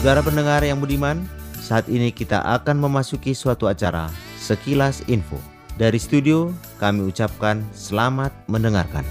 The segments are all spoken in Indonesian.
Saudara pendengar yang budiman, saat ini kita akan memasuki suatu acara Sekilas Info. Dari studio, kami ucapkan selamat mendengarkan.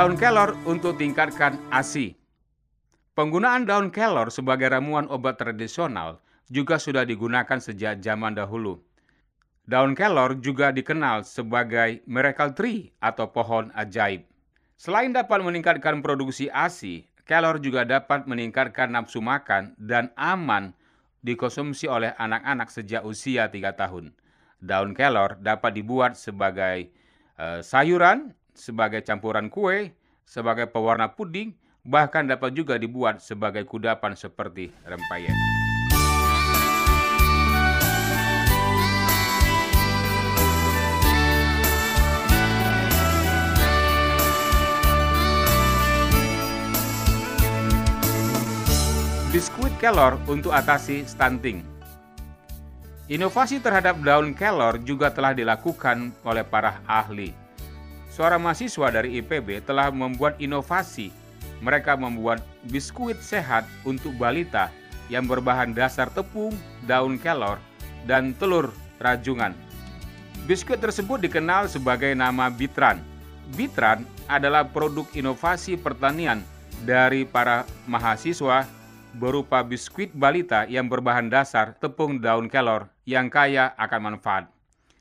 Daun kelor untuk tingkatkan ASI. Penggunaan daun kelor sebagai ramuan obat tradisional juga sudah digunakan sejak zaman dahulu. Daun kelor juga dikenal sebagai miracle tree atau pohon ajaib. Selain dapat meningkatkan produksi ASI, kelor juga dapat meningkatkan nafsu makan dan aman dikonsumsi oleh anak-anak sejak usia 3 tahun. Daun kelor dapat dibuat sebagai eh, sayuran, sebagai campuran kue, sebagai pewarna puding, bahkan dapat juga dibuat sebagai kudapan seperti rempeyek. Biskuit kelor untuk atasi stunting. Inovasi terhadap daun kelor juga telah dilakukan oleh para ahli. Seorang mahasiswa dari IPB telah membuat inovasi. Mereka membuat biskuit sehat untuk balita yang berbahan dasar tepung, daun kelor, dan telur rajungan. Biskuit tersebut dikenal sebagai nama Bitran. Bitran adalah produk inovasi pertanian dari para mahasiswa berupa biskuit balita yang berbahan dasar tepung daun kelor yang kaya akan manfaat.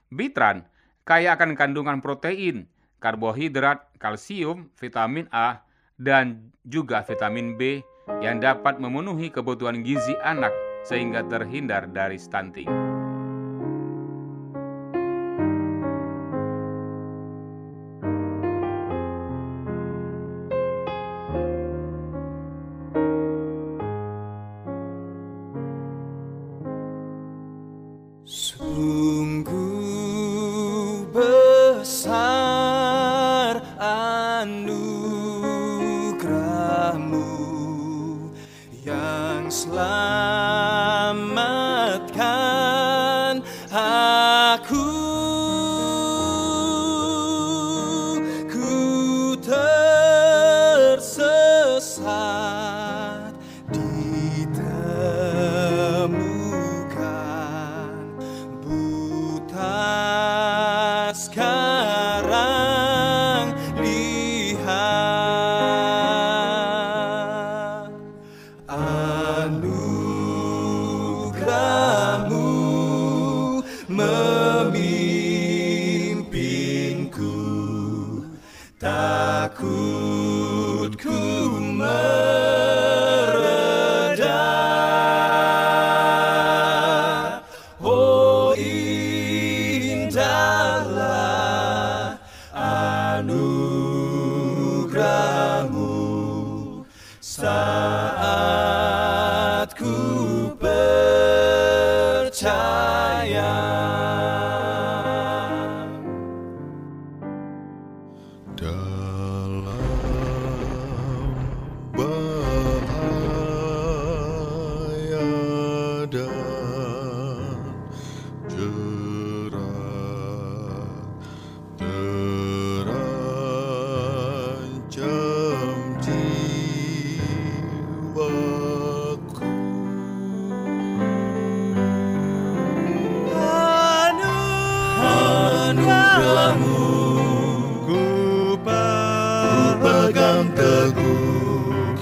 Bitran kaya akan kandungan protein, karbohidrat, kalsium, vitamin A, dan juga vitamin B yang dapat memenuhi kebutuhan gizi anak sehingga terhindar dari stunting. Sungguh mercy. Anugerahmu ku pegang teguh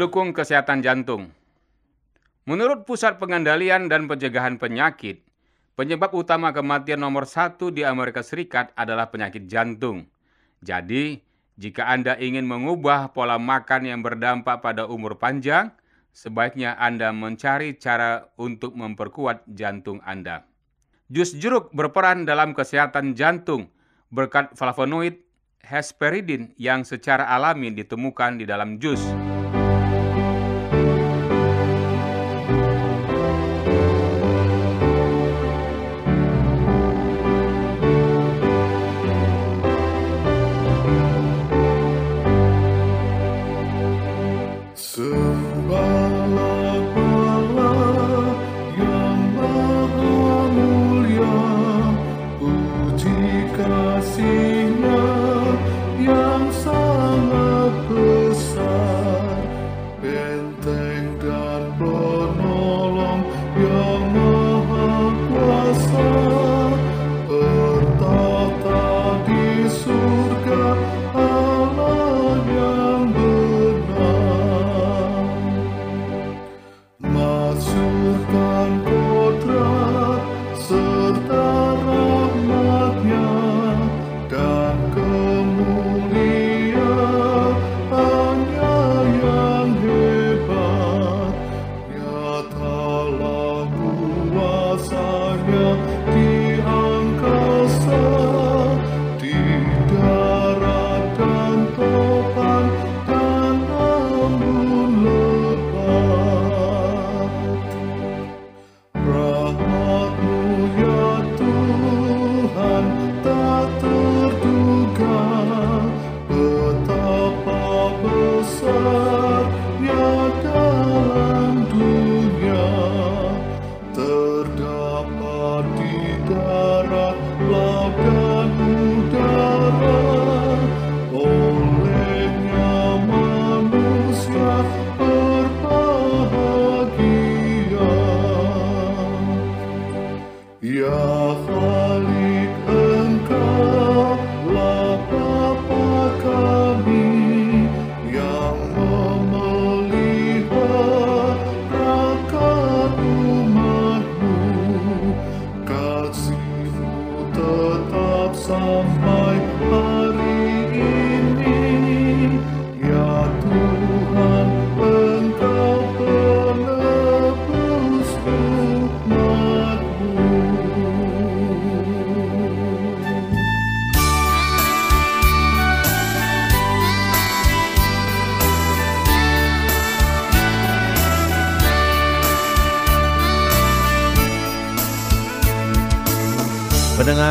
mendukung kesehatan jantung. Menurut Pusat Pengendalian dan Pencegahan Penyakit, penyebab utama kematian nomor satu di Amerika Serikat adalah penyakit jantung. Jadi, jika Anda ingin mengubah pola makan yang berdampak pada umur panjang, sebaiknya Anda mencari cara untuk memperkuat jantung Anda. Jus jeruk berperan dalam kesehatan jantung berkat flavonoid hesperidin yang secara alami ditemukan di dalam jus. Tak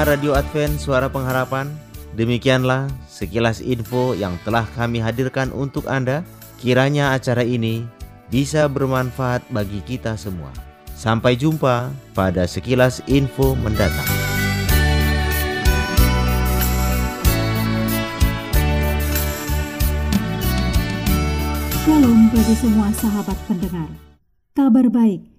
Radio Advent Suara Pengharapan, demikianlah sekilas info yang telah kami hadirkan untuk Anda. Kiranya acara ini bisa bermanfaat bagi kita semua. Sampai jumpa pada sekilas info mendatang. Shalom bagi semua sahabat pendengar. Kabar baik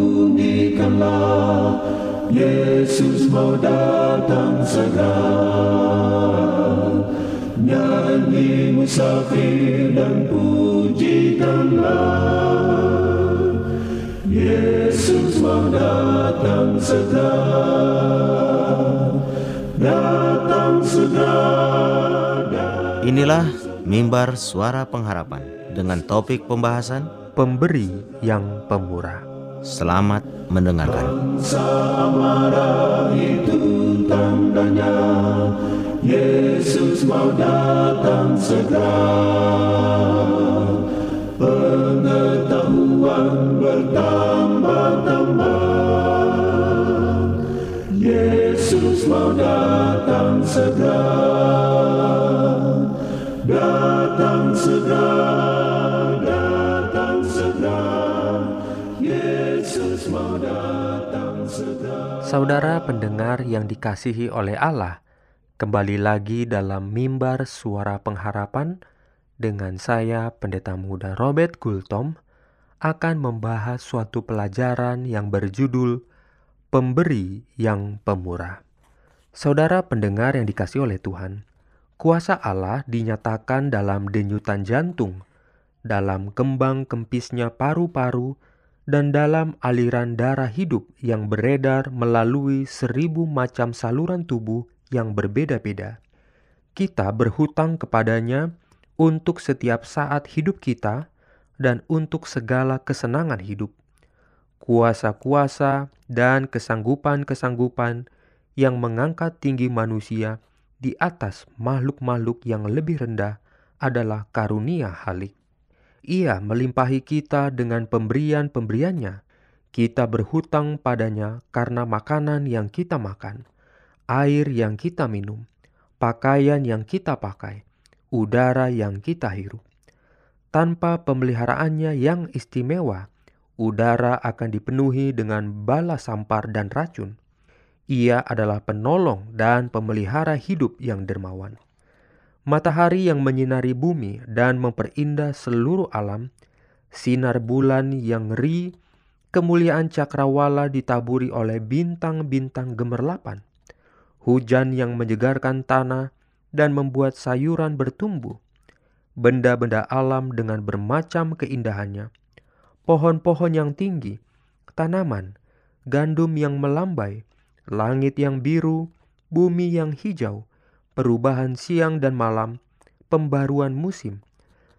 Yesus mau datang segera. Nyanyi musafir dan pujikanlah Yesus mau datang segera. Datang segera. Inilah mimbar suara pengharapan dengan topik pembahasan pemberi yang pemurah. Selamat mendengarkan. marah itu tandanya Yesus mau datang segera. Pengetahuan bertambah-tambah Yesus mau datang segera. Datang segera Saudara pendengar yang dikasihi oleh Allah, kembali lagi dalam mimbar suara pengharapan dengan saya Pendeta Muda Robert Gultom akan membahas suatu pelajaran yang berjudul Pemberi yang Pemurah. Saudara pendengar yang dikasihi oleh Tuhan, kuasa Allah dinyatakan dalam denyutan jantung, dalam kembang kempisnya paru-paru, dan dalam aliran darah hidup yang beredar melalui seribu macam saluran tubuh yang berbeda-beda. Kita berhutang kepadanya untuk setiap saat hidup kita dan untuk segala kesenangan hidup. Kuasa-kuasa dan kesanggupan-kesanggupan yang mengangkat tinggi manusia di atas makhluk-makhluk yang lebih rendah adalah karunia halik. Ia melimpahi kita dengan pemberian-pemberiannya. Kita berhutang padanya karena makanan yang kita makan, air yang kita minum, pakaian yang kita pakai, udara yang kita hirup. Tanpa pemeliharaannya yang istimewa, udara akan dipenuhi dengan bala sampar dan racun. Ia adalah penolong dan pemelihara hidup yang dermawan matahari yang menyinari bumi dan memperindah seluruh alam, sinar bulan yang ri, kemuliaan cakrawala ditaburi oleh bintang-bintang gemerlapan, hujan yang menyegarkan tanah dan membuat sayuran bertumbuh, benda-benda alam dengan bermacam keindahannya, pohon-pohon yang tinggi, tanaman, gandum yang melambai, langit yang biru, bumi yang hijau, perubahan siang dan malam, pembaruan musim,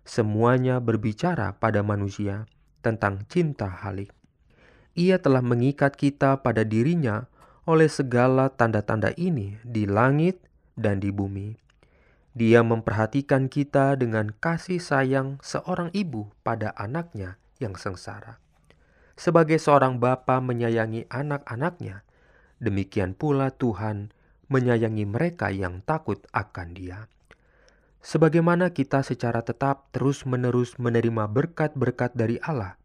semuanya berbicara pada manusia tentang cinta halik. Ia telah mengikat kita pada dirinya oleh segala tanda-tanda ini di langit dan di bumi. Dia memperhatikan kita dengan kasih sayang seorang ibu pada anaknya yang sengsara. Sebagai seorang bapa menyayangi anak-anaknya, demikian pula Tuhan menyayangi mereka yang takut akan Dia. Sebagaimana kita secara tetap terus-menerus menerima berkat-berkat dari Allah,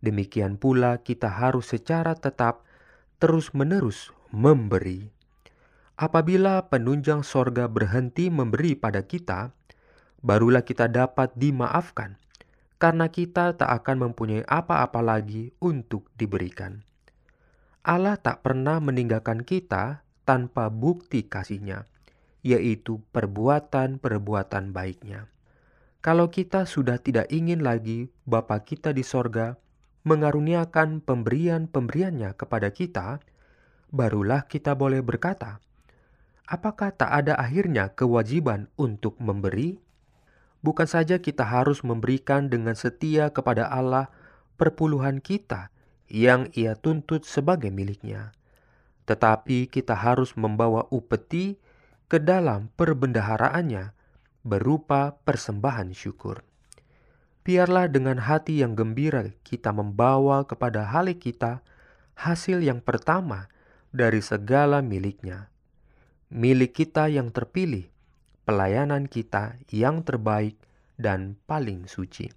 demikian pula kita harus secara tetap terus-menerus memberi. Apabila penunjang sorga berhenti memberi pada kita, barulah kita dapat dimaafkan, karena kita tak akan mempunyai apa-apa lagi untuk diberikan. Allah tak pernah meninggalkan kita tanpa bukti kasihnya, yaitu perbuatan-perbuatan baiknya. Kalau kita sudah tidak ingin lagi Bapa kita di sorga mengaruniakan pemberian-pemberiannya kepada kita, barulah kita boleh berkata, apakah tak ada akhirnya kewajiban untuk memberi? Bukan saja kita harus memberikan dengan setia kepada Allah perpuluhan kita yang ia tuntut sebagai miliknya, tetapi kita harus membawa upeti ke dalam perbendaharaannya berupa persembahan syukur. Biarlah dengan hati yang gembira kita membawa kepada halik kita hasil yang pertama dari segala miliknya. Milik kita yang terpilih, pelayanan kita yang terbaik dan paling suci.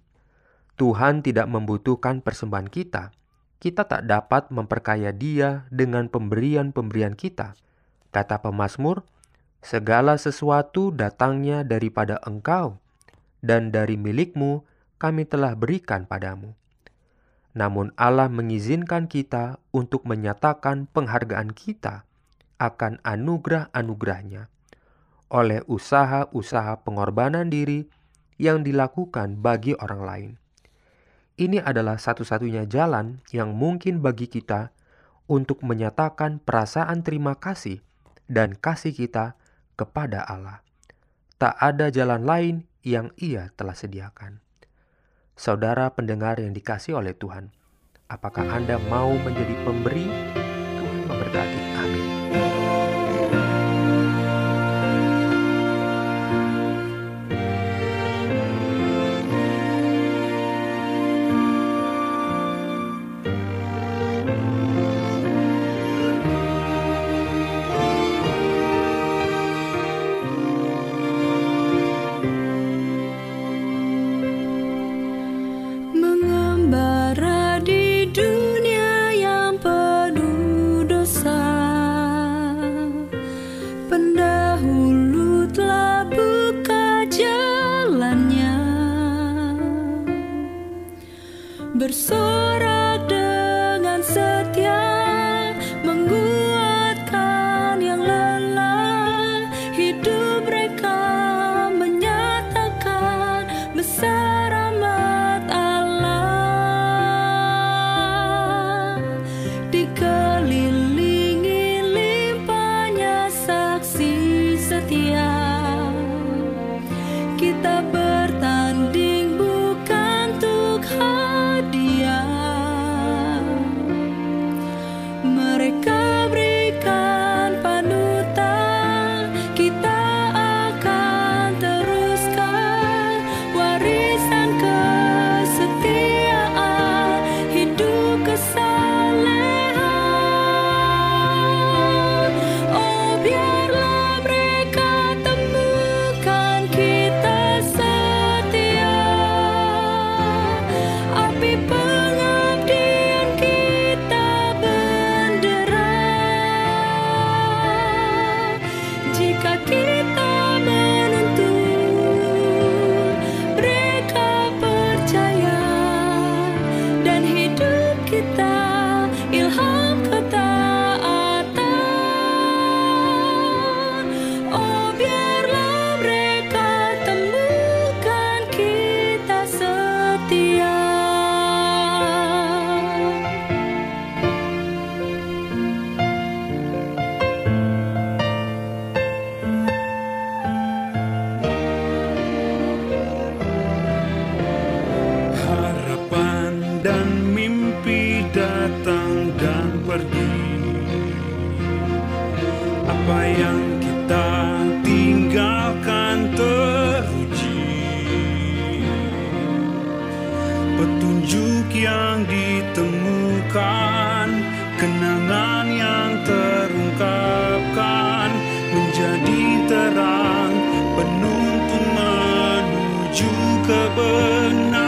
Tuhan tidak membutuhkan persembahan kita, kita tak dapat memperkaya Dia dengan pemberian-pemberian kita. Kata pemazmur, segala sesuatu datangnya daripada Engkau, dan dari milikmu kami telah berikan padamu. Namun Allah mengizinkan kita untuk menyatakan penghargaan kita akan anugerah-anugerahnya oleh usaha-usaha pengorbanan diri yang dilakukan bagi orang lain ini adalah satu-satunya jalan yang mungkin bagi kita untuk menyatakan perasaan terima kasih dan kasih kita kepada Allah. Tak ada jalan lain yang Ia telah sediakan. Saudara pendengar yang dikasih oleh Tuhan, apakah Anda mau menjadi pemberi? Tuhan memberkati. Amin. yang terungkapkan menjadi terang penuntun menuju kebenaran.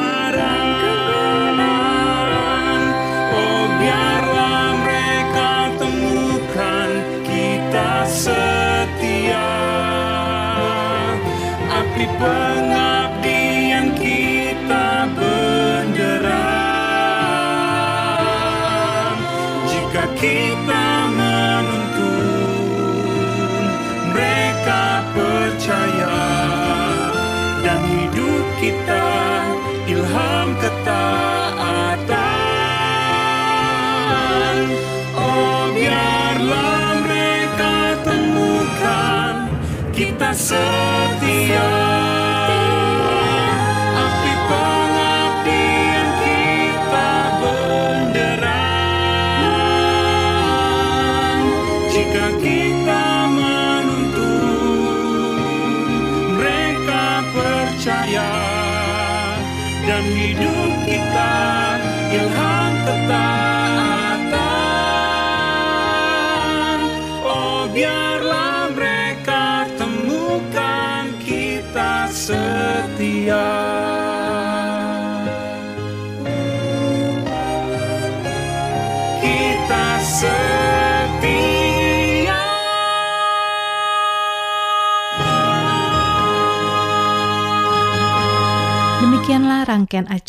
Of the earth.